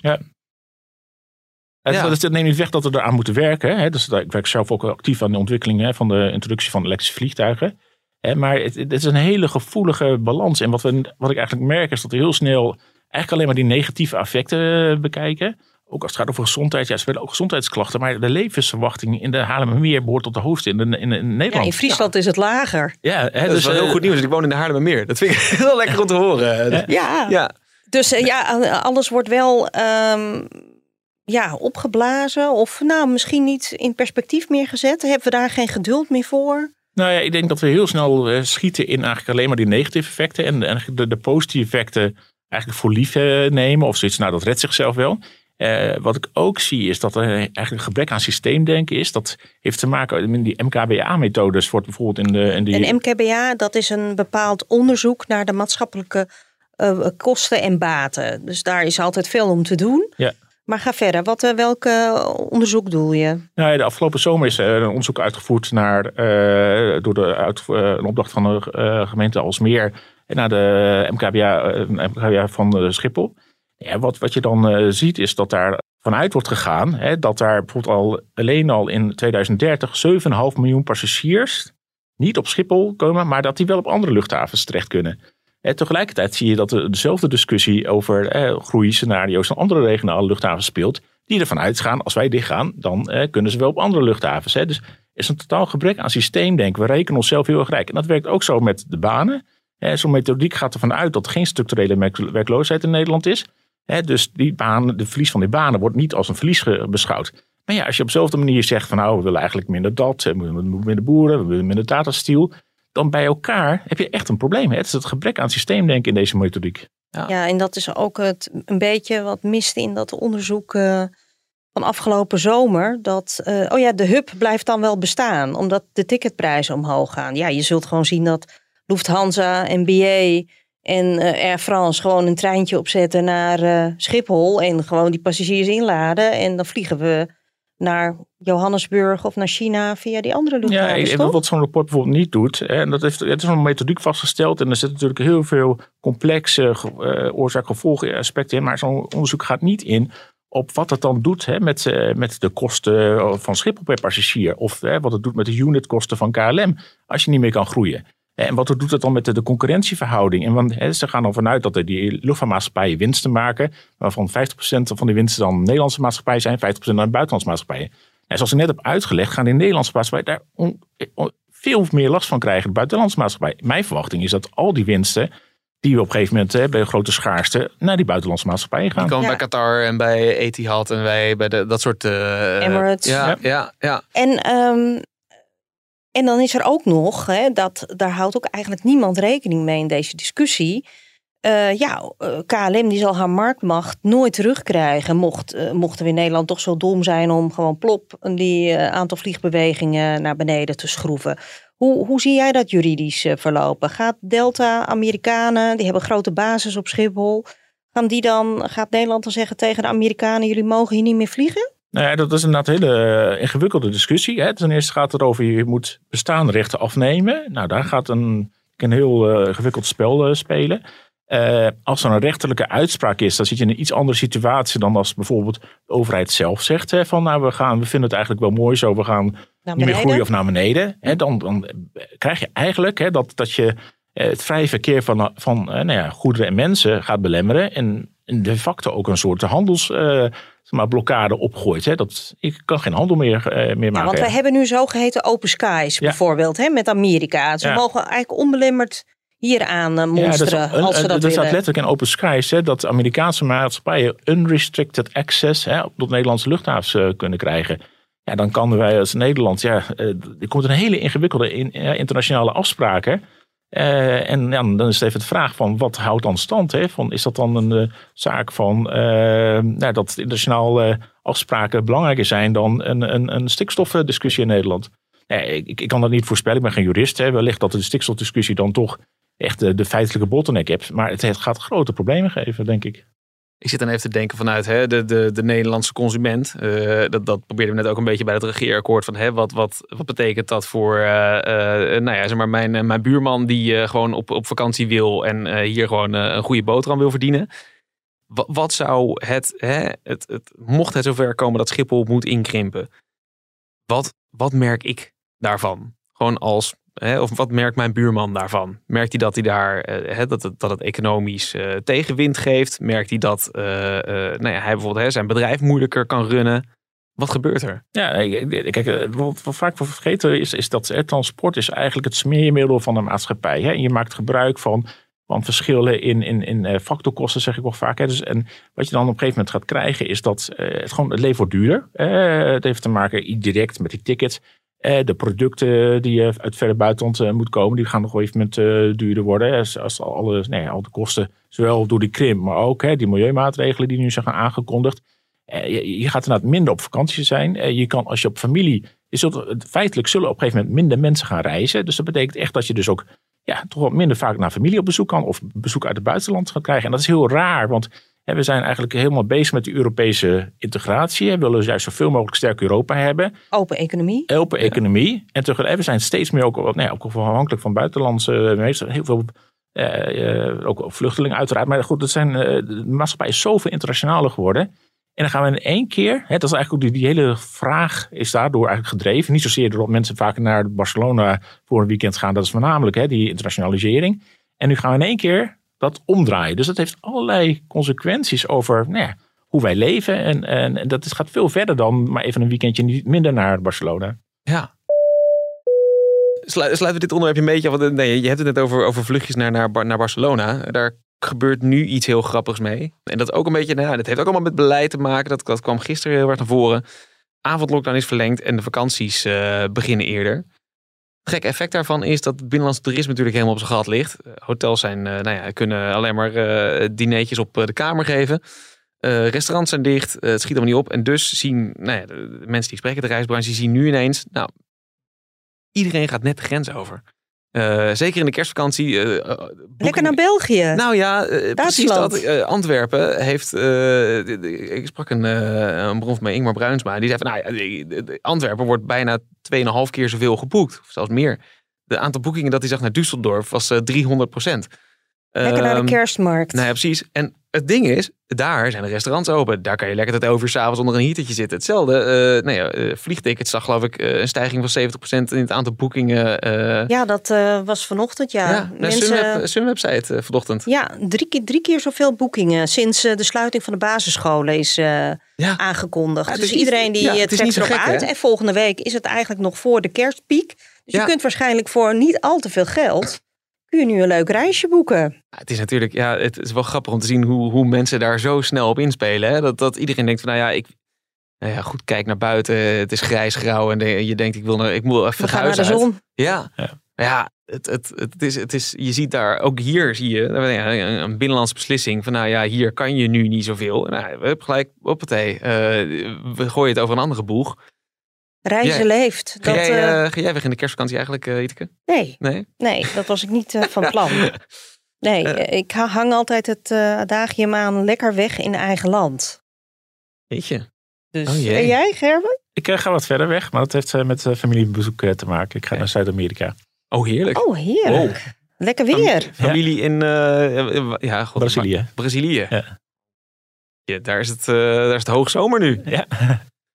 Het, Ja. dat neemt niet weg dat we eraan moeten werken. Hè. Dus ik werk zelf ook actief aan de ontwikkeling hè, van de introductie van elektrische vliegtuigen. Hè, maar het, het is een hele gevoelige balans. En wat, we, wat ik eigenlijk merk is dat we heel snel eigenlijk alleen maar die negatieve effecten eh, bekijken. Ook als het gaat over gezondheid. Ja, ze willen ook gezondheidsklachten. Maar de levensverwachting in de Haarlemmermeer behoort tot de hoogste in, de, in, in Nederland. Ja, in Friesland is het lager. Ja, hè, Dat is wel eh, heel goed nieuws. Ik woon in de Haarlemmermeer. Dat vind ik heel lekker om te horen. Ja. Ja, dus eh, ja, alles wordt wel ehm, ja, opgeblazen. Of nou, misschien niet in perspectief meer gezet. Hebben we daar geen geduld meer voor? Nou ja, ik denk dat we heel snel eh, schieten in eigenlijk alleen maar die negatieve effecten. En eigenlijk de, de positieve effecten eigenlijk voor lief eh, nemen. Of zoiets, nou dat redt zichzelf wel. Eh, wat ik ook zie is dat er eigenlijk een gebrek aan systeemdenken is. Dat heeft te maken met die MKBA-methodes. Wordt bijvoorbeeld in de. In die... En MKBA, dat is een bepaald onderzoek naar de maatschappelijke eh, kosten en baten. Dus daar is altijd veel om te doen. Ja. Maar ga verder. Wat, eh, welk onderzoek doe je? Nou, ja, de afgelopen zomer is er een onderzoek uitgevoerd naar, door de uit, een opdracht van de gemeente Alsmeer naar de MKBA, MKBA van Schiphol. Wat, wat je dan eh, ziet is dat daar vanuit wordt gegaan hè, dat daar bijvoorbeeld al alleen al in 2030 7,5 miljoen passagiers niet op Schiphol komen, maar dat die wel op andere luchthavens terecht kunnen. En tegelijkertijd zie je dat dezelfde discussie over eh, groeiscenario's en andere regionale luchthavens speelt. Die ervan uitgaan, als wij dichtgaan, dan eh, kunnen ze wel op andere luchthavens. Hè. Dus is een totaal gebrek aan systeemdenken. We rekenen onszelf heel erg rijk. En dat werkt ook zo met de banen. Zo'n methodiek gaat ervan uit dat er geen structurele werk- werkloosheid in Nederland is. Dus die banen, de verlies van die banen wordt niet als een verlies beschouwd. Maar ja, als je op dezelfde manier zegt van nou, we willen eigenlijk minder dat, we willen minder boeren, we willen minder datastiel. Dan bij elkaar heb je echt een probleem. Hè? Het is het gebrek aan systeemdenken in deze methodiek. Ja. en dat is ook het, een beetje wat miste in dat onderzoek eh, van afgelopen zomer. Dat, eh, oh ja, de hub blijft dan wel bestaan, omdat de ticketprijzen omhoog gaan. Ja, je zult gewoon zien dat Lufthansa en BA en eh, Air France gewoon een treintje opzetten naar eh, Schiphol. En gewoon die passagiers inladen. En dan vliegen we naar Johannesburg of naar China via die andere Ja, luchthavens, en toch? wat zo'n rapport bijvoorbeeld niet doet. hè, En dat heeft, het is een methodiek vastgesteld. En er zitten natuurlijk heel veel complexe uh, oorzaak-gevolg aspecten in. Maar zo'n onderzoek gaat niet in op wat het dan doet hè, met, met de kosten van Schiphol per passagier. Of hè, wat het doet met de unitkosten van KLM als je niet meer kan groeien. En wat doet het dan met de, de concurrentieverhouding? En want, hè, ze gaan er vanuit dat er die luchtvaartmaatschappijen winsten maken. Waarvan 50% van die winsten dan Nederlandse maatschappijen zijn. 50% naar buitenlandse maatschappijen. En zoals ik net heb uitgelegd, gaan die Nederlandse maatschappijen daar on, on, veel meer last van krijgen. De buitenlandse maatschappijen. Mijn verwachting is dat al die winsten die we op een gegeven moment hè, bij grote schaarste naar die buitenlandse maatschappijen gaan. Die komen Ja. bij Qatar en bij Etihad en wij bij de, dat soort... eh, Emirates. Ja, Ja. ja, ja. En, ehm, en dan is er ook nog, hè, dat, daar houdt ook eigenlijk niemand rekening mee in deze discussie. Eh, ja, eh, KLM die zal haar marktmacht nooit terugkrijgen. Mocht, eh, mochten we in Nederland toch zo dom zijn om gewoon plop die aantal vliegbewegingen naar beneden te schroeven. Hoe, hoe zie jij dat juridisch verlopen? Gaat Delta, Amerikanen, die hebben grote basis op Schiphol. Gaan die dan, gaat Nederland dan zeggen tegen de Amerikanen: jullie mogen hier niet meer vliegen? Nou ja, dat is inderdaad een hele eh, ingewikkelde discussie. Hè. Ten eerste gaat het erover, je moet bestaande rechten afnemen. Nou, daar gaat een, een heel eh, ingewikkeld spel eh, spelen. Als er een rechterlijke uitspraak is, dan zit je in een iets andere situatie dan als bijvoorbeeld de overheid zelf zegt hè, van nou, we, gaan, we vinden het eigenlijk wel mooi zo, we gaan niet meer groeien of naar beneden. Hè, dan, dan krijg je eigenlijk hè, dat, dat je het vrije verkeer van, van nou ja, goederen en mensen gaat belemmeren. En, en de facto ook een soort handelsblokkade opgooit. Hè, dat, ik kan geen handel meer, eh, meer Ja, maken. want wij hebben nu zogeheten open skies Ja. bijvoorbeeld hè, met Amerika. Ze Ja. mogen eigenlijk onbelemmerd hier aan eh, monsteren ja, dat is, als ze dat staat letterlijk in Open Skies. Hè, dat Amerikaanse maatschappijen unrestricted access hè, tot Nederlandse luchthavens eh, kunnen krijgen. Ja, dan kan wij als Nederland, ja, eh, er komt een hele ingewikkelde in, internationale afspraken. Eh, en dan is het even de vraag van wat houdt dan stand? Hè? Van, is dat dan een eh, zaak van eh, nou, dat internationale afspraken belangrijker zijn dan een, een, een stikstofdiscussie in Nederland? Nee, ik, ik kan dat niet voorspellen, ik ben geen jurist. Hè. Wellicht dat de stikstofdiscussie dan toch echt de, de feitelijke bottleneck hebt. Maar het, het gaat grote problemen geven, denk ik. Ik zit dan even te denken vanuit hè, de, de, de Nederlandse consument. Eh, dat, dat probeerden we net ook een beetje bij het regeerakkoord. Van, hè, wat, wat, wat betekent dat voor eh, eh, nou ja, zeg maar mijn, mijn buurman die gewoon op, op vakantie wil en hier gewoon een goede boterham wil verdienen. Wat, wat zou het, hè, het, het, mocht het zover komen dat Schiphol moet inkrimpen. Wat, wat merk ik daarvan? Gewoon als, hè, of wat merkt mijn buurman daarvan? Merkt hij dat hij daar, eh, dat, het, dat het economisch eh, tegenwind geeft? Merkt hij dat eh, nou ja, hij bijvoorbeeld hè, zijn bedrijf moeilijker kan runnen? Wat gebeurt er? Ja, kijk, wat, wat vaak vergeten is, is dat transport is eigenlijk het smeermiddel van de maatschappij. Hè? Je maakt gebruik van, van verschillen in, in, in factorkosten, zeg ik wel vaak. Hè? Dus, en wat je dan op een gegeven moment gaat krijgen, is dat het, gewoon, het leven wordt duurder. Het heeft te maken indirect met die tickets. Eh, de producten die eh, uit verder buitenland eh, moeten komen, die gaan nog wel even met duurder worden. Als, als alle, nee, al de kosten, zowel door die krimp, maar ook hè, die milieumaatregelen die nu zijn aangekondigd. Je, je gaat inderdaad minder op vakantie zijn. Je kan als je op familie. Je feitelijk zullen op een gegeven moment minder mensen gaan reizen. Dus dat betekent echt dat je dus ook ja, toch wat minder vaak naar familie op bezoek kan. Of bezoek uit het buitenland gaat krijgen. En dat is heel raar, want we zijn eigenlijk helemaal bezig met die Europese integratie. We willen juist zoveel mogelijk sterk Europa hebben. Open economie. Open economie. En tegelijk, we zijn steeds meer ook, nou ja, ook afhankelijk van buitenlandse mensen. Heel veel eh, eh, ook vluchtelingen uiteraard. Maar goed, dat zijn, eh, de maatschappij is zoveel internationaler geworden. En dan gaan we in één keer, hè, dat is eigenlijk ook die, die hele vraag is daardoor eigenlijk gedreven. Niet zozeer doordat mensen vaak naar Barcelona voor een weekend gaan. Dat is voornamelijk hè, die internationalisering. En nu gaan we in één keer dat omdraaien. Dus dat heeft allerlei consequenties over nou ja, hoe wij leven. En, en, dat is, gaat veel verder dan maar even een weekendje minder naar Barcelona. Ja. Slu- Sluiten we dit onderwerp een beetje af? want, Nee, je hebt het net over, over vluchtjes naar, naar, Bar- naar Barcelona. Daar gebeurt nu iets heel grappigs mee. En dat ook een beetje, nou dat heeft ook allemaal met beleid te maken. Dat, dat kwam gisteren heel erg naar voren. Avondlockdown is verlengd en de vakanties eh, beginnen eerder. Gekke effect daarvan is dat het binnenlands toerisme natuurlijk helemaal op zijn gat ligt. Eh, Hotels zijn, eh, nou ja, kunnen alleen maar dineetjes op de kamer geven. Restaurants zijn dicht, het schiet allemaal niet op. En dus zien nou ja, de mensen die spreken de reisbranche, die zien nu ineens, nou, iedereen gaat net de grens over. Eh, zeker in de kerstvakantie. eh, eh, Lekker naar België. nou ja, precies dat. Antwerpen heeft. ik sprak een, een bron van mij, Ingmar Bruinsma. Die zei van, nou ja, Antwerpen wordt bijna 2,5 keer zoveel geboekt. Of zelfs meer. De aantal boekingen dat hij zag naar Düsseldorf was eh 300 procent. Lekker naar de Ehm, kerstmarkt. nou ja, precies. En het ding is, daar zijn de restaurants open. Daar kan je lekker tot 11 uur s'avonds onder een heatertje zitten. Hetzelfde, eh nou ja, eh, vliegtickets zag geloof ik eh, een stijging van 70% in het aantal boekingen. Ja, dat was vanochtend. Ja, ja, naar Sunweb, Sunweb zei het vanochtend. Ja, drie keer, drie keer zoveel boekingen sinds de sluiting van de basisscholen is Ja. aangekondigd. Ja, het dus niet- iedereen die het trekt erop gek, uit. hè? En volgende week is het eigenlijk nog voor de kerstpiek. Dus je kunt waarschijnlijk voor niet al te veel geld... kun je nu een leuk reisje boeken. Ja, het is natuurlijk, ja, het is wel grappig om te zien hoe, hoe mensen daar zo snel op inspelen. Hè? Dat, dat iedereen denkt van, nou ja, ik, nou ja, goed, kijk naar buiten. Het is grijs grauw en de- je denkt, ik wil, naar, ik moet even naar de uit. zon. Ja, Ja. ja. het, het, het, is, het is, je ziet daar, ook hier zie je nou ja, een, binnenlandse beslissing van, nou ja, hier kan je nu niet zoveel. Nou, we hebben gelijk, hoppatee, eh we gooien het over een andere boeg. Reizen leeft. Ga, Dat, jij, eh, eh, ga jij weg in de kerstvakantie eigenlijk, eh Iteke? nee, Nee? nee, dat was ik niet van plan. Nee, ik ha- hang altijd het eh adagium aan lekker weg in eigen land. Weet je? Dus, Oh en jij, Gerben? Ik ga wat verder weg, maar dat heeft met familiebezoek te maken. Ik ga naar Zuid-Amerika. Oh, heerlijk. Oh, heerlijk. Lekker weer. Familie in, eh, ja, god, Brazilië. Brazilië. Ja. Ja, daar, is het, eh, daar is het hoogzomer nu. Ja.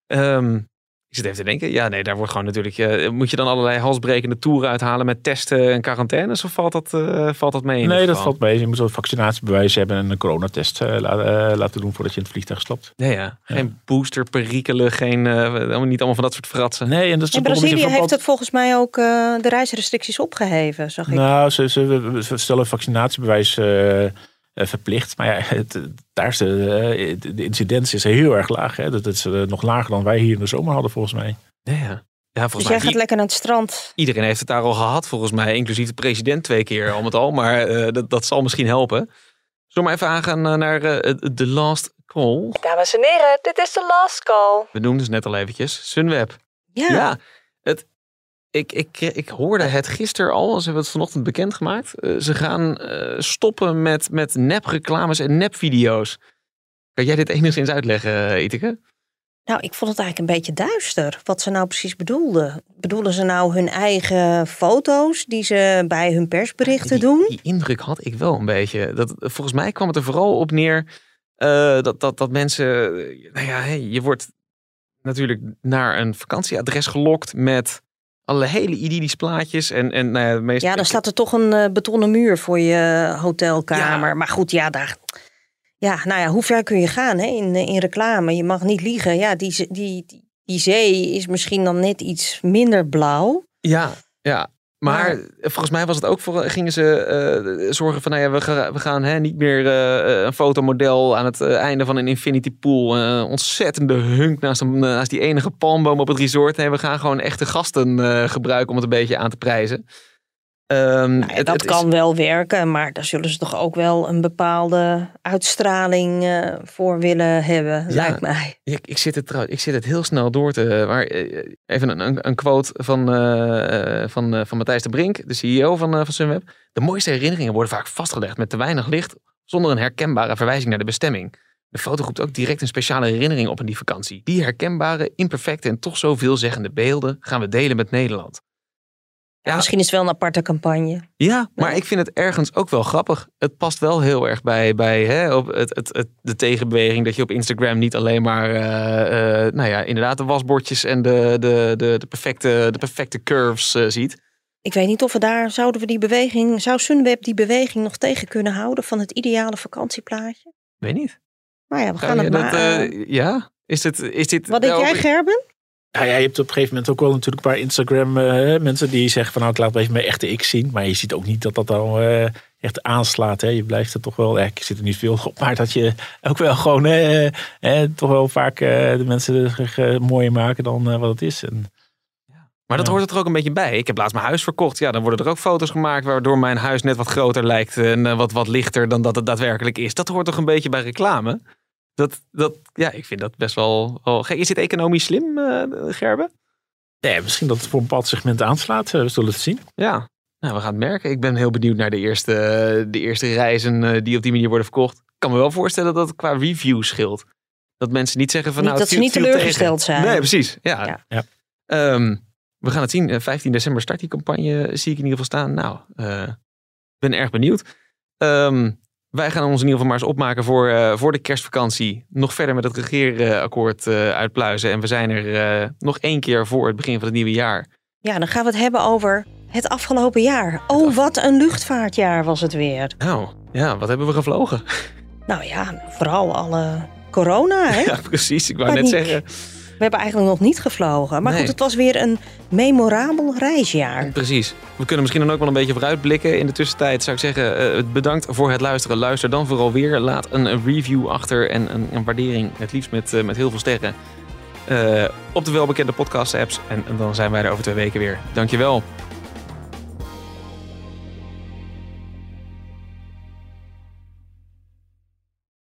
Ehm, ik zit even te denken. Ja, nee, daar wordt gewoon natuurlijk... eh, moet je dan allerlei halsbrekende toeren uithalen met testen en quarantaines? Of valt dat, eh, valt dat mee? in Nee, dat geval? valt mee. Je moet een vaccinatiebewijs hebben en een coronatest eh, laten doen voordat je in het vliegtuig stapt. Ja, ja. Geen booster, perikelen, geen, eh, niet allemaal van dat soort fratsen. Nee, en dat is In Brazilië heeft verband- het volgens mij ook eh, de reisrestricties opgeheven, zag ik. Nou, ze, ze, ze stellen vaccinatiebewijs verplicht. Maar ja, het, daar is de, eh, de, de incidentie is heel erg laag. Hè? Dat is eh, nog lager dan wij hier in de zomer hadden, volgens mij. Ja, ja. ja dus volgens jij mij, gaat lekker naar het strand. iedereen heeft het daar al gehad, volgens mij. Inclusief de president twee keer al met al. Maar eh, dat, dat zal misschien helpen. Zullen we maar even aangaan eh, naar eh, de last call? Dames en heren, dit is de last call. We noemden het net al eventjes. Sunweb. Ja, Ja, het, ik, ik, ik hoorde het gisteren al. Ze hebben het vanochtend bekendgemaakt. Eh, ze gaan eh, stoppen met, met nepreclames en nepvideo's. Kan jij dit enigszins uitleggen, eh, Iteke? nou ik vond het eigenlijk een beetje duister wat ze nou precies bedoelden. Bedoelden ze nou hun eigen foto's die ze bij hun persberichten die, doen? Die indruk had ik wel een beetje. Dat, volgens mij kwam het er vooral op neer dat, dat, dat mensen... Nou ja, hey, je wordt natuurlijk naar een vakantieadres gelokt met alle hele idyllische plaatjes. En, en nou ja, de meeste, Ja, dan staat er toch een eh, betonnen muur voor je hotelkamer. Ja. Maar goed, ja, daar. Ja, nou ja, hoe ver kun je gaan hè? In, in reclame? Je mag niet liegen. Ja, die, die, die, die zee is misschien dan net iets minder blauw. Ja, ja. Maar volgens mij was het ook voor, gingen ze eh, zorgen van, nou ja, we, gaan, we gaan hè, niet meer eh, een fotomodel aan het eh, einde van een infinity pool. Ontzettende hunk naast, een, naast die enige palmboom op het resort. Nee, we gaan gewoon echte gasten gebruiken om het een beetje aan te prijzen. Um, nou ja, dat kan wel werken, maar daar zullen ze toch ook wel een bepaalde uitstraling uh, voor willen hebben, lijkt mij. Ik, ik, zit het ik zit het heel snel door te. Maar eh, even een, een, een quote van, uh, van, van Matthijs de Brink, de CEO van, van Sunweb. De mooiste herinneringen worden vaak vastgelegd met te weinig licht, zonder een herkenbare verwijzing naar de bestemming. De foto roept ook direct een speciale herinnering op aan die vakantie. Die herkenbare, imperfecte en toch zo veelzeggende beelden gaan we delen met Nederland. Ja, misschien is het wel een aparte campagne. Ja, maar ik vind het ergens ook wel grappig. Het past wel heel erg bij, bij hè, op het, het, het, de tegenbeweging dat je op Instagram niet alleen maar, uh, uh, nou ja, inderdaad de wasbordjes en de, de, de, de, perfecte, de perfecte curves uh, ziet. Ik weet niet of we daar, zouden we die beweging, zou Sunweb die beweging nog tegen kunnen houden van het ideale vakantieplaatje? Weet niet. Maar ja, we gaan het maar... ja? Is dit, is dit Wat denk jij, Gerben? Ja, ja, je hebt op een gegeven moment ook wel natuurlijk een paar Instagram uh, mensen die zeggen van nou ik laat even mijn echte ik zien. Maar je ziet ook niet dat dat dan uh, echt aanslaat. Hè. Je blijft er toch wel, eh, ik zit er niet veel op, maar dat je ook wel gewoon uh, toch wel vaak de mensen er mooier maken dan wat het is. En, maar dat hoort er ook een beetje bij. Ik heb laatst mijn huis verkocht. Ja, dan worden er ook foto's gemaakt waardoor mijn huis net wat groter lijkt en wat, wat lichter dan dat het daadwerkelijk is. Dat hoort toch een beetje bij reclame? Dat, dat, ja, ik vind dat best wel, wel gek. Is dit economisch slim, uh, Gerben? Nee, misschien dat het voor een bepaald segment aanslaat. Eh, we zullen het zien. Ja, nou, we gaan het merken. Ik ben heel benieuwd naar de eerste, de eerste reizen eh, die op die manier worden verkocht. Ik kan me wel voorstellen dat het qua review scheelt. Dat mensen niet zeggen van niet nou... Dat ze niet teleurgesteld zijn. Nee, precies. Ja. ja. ja. Um, we gaan het zien. 15 december start die campagne. Zie ik in ieder geval staan. Nou, uh, ben erg benieuwd. Um, wij gaan ons in ieder geval maar eens opmaken voor, uh, voor de kerstvakantie. Nog verder met het regeerakkoord uh, uitpluizen. En we zijn er uh, nog één keer voor het begin van het nieuwe jaar. Ja, dan gaan we het hebben over het afgelopen jaar. Oh, wat een luchtvaartjaar was het weer. Nou, ja, wat hebben we gevlogen? Nou ja, vooral alle corona, hè? Ja, precies. Ik wou net zeggen. We hebben eigenlijk nog niet gevlogen. Maar goed, het was weer een memorabel reisjaar. Precies. We kunnen misschien dan ook wel een beetje vooruitblikken. In de tussentijd zou ik zeggen, uh, bedankt voor het luisteren. Luister dan vooral weer. Laat een review achter en een, een waardering. Het liefst met, uh, met heel veel sterren. Uh, op de welbekende podcast apps. En, en dan zijn wij er over twee weken weer. Dankjewel.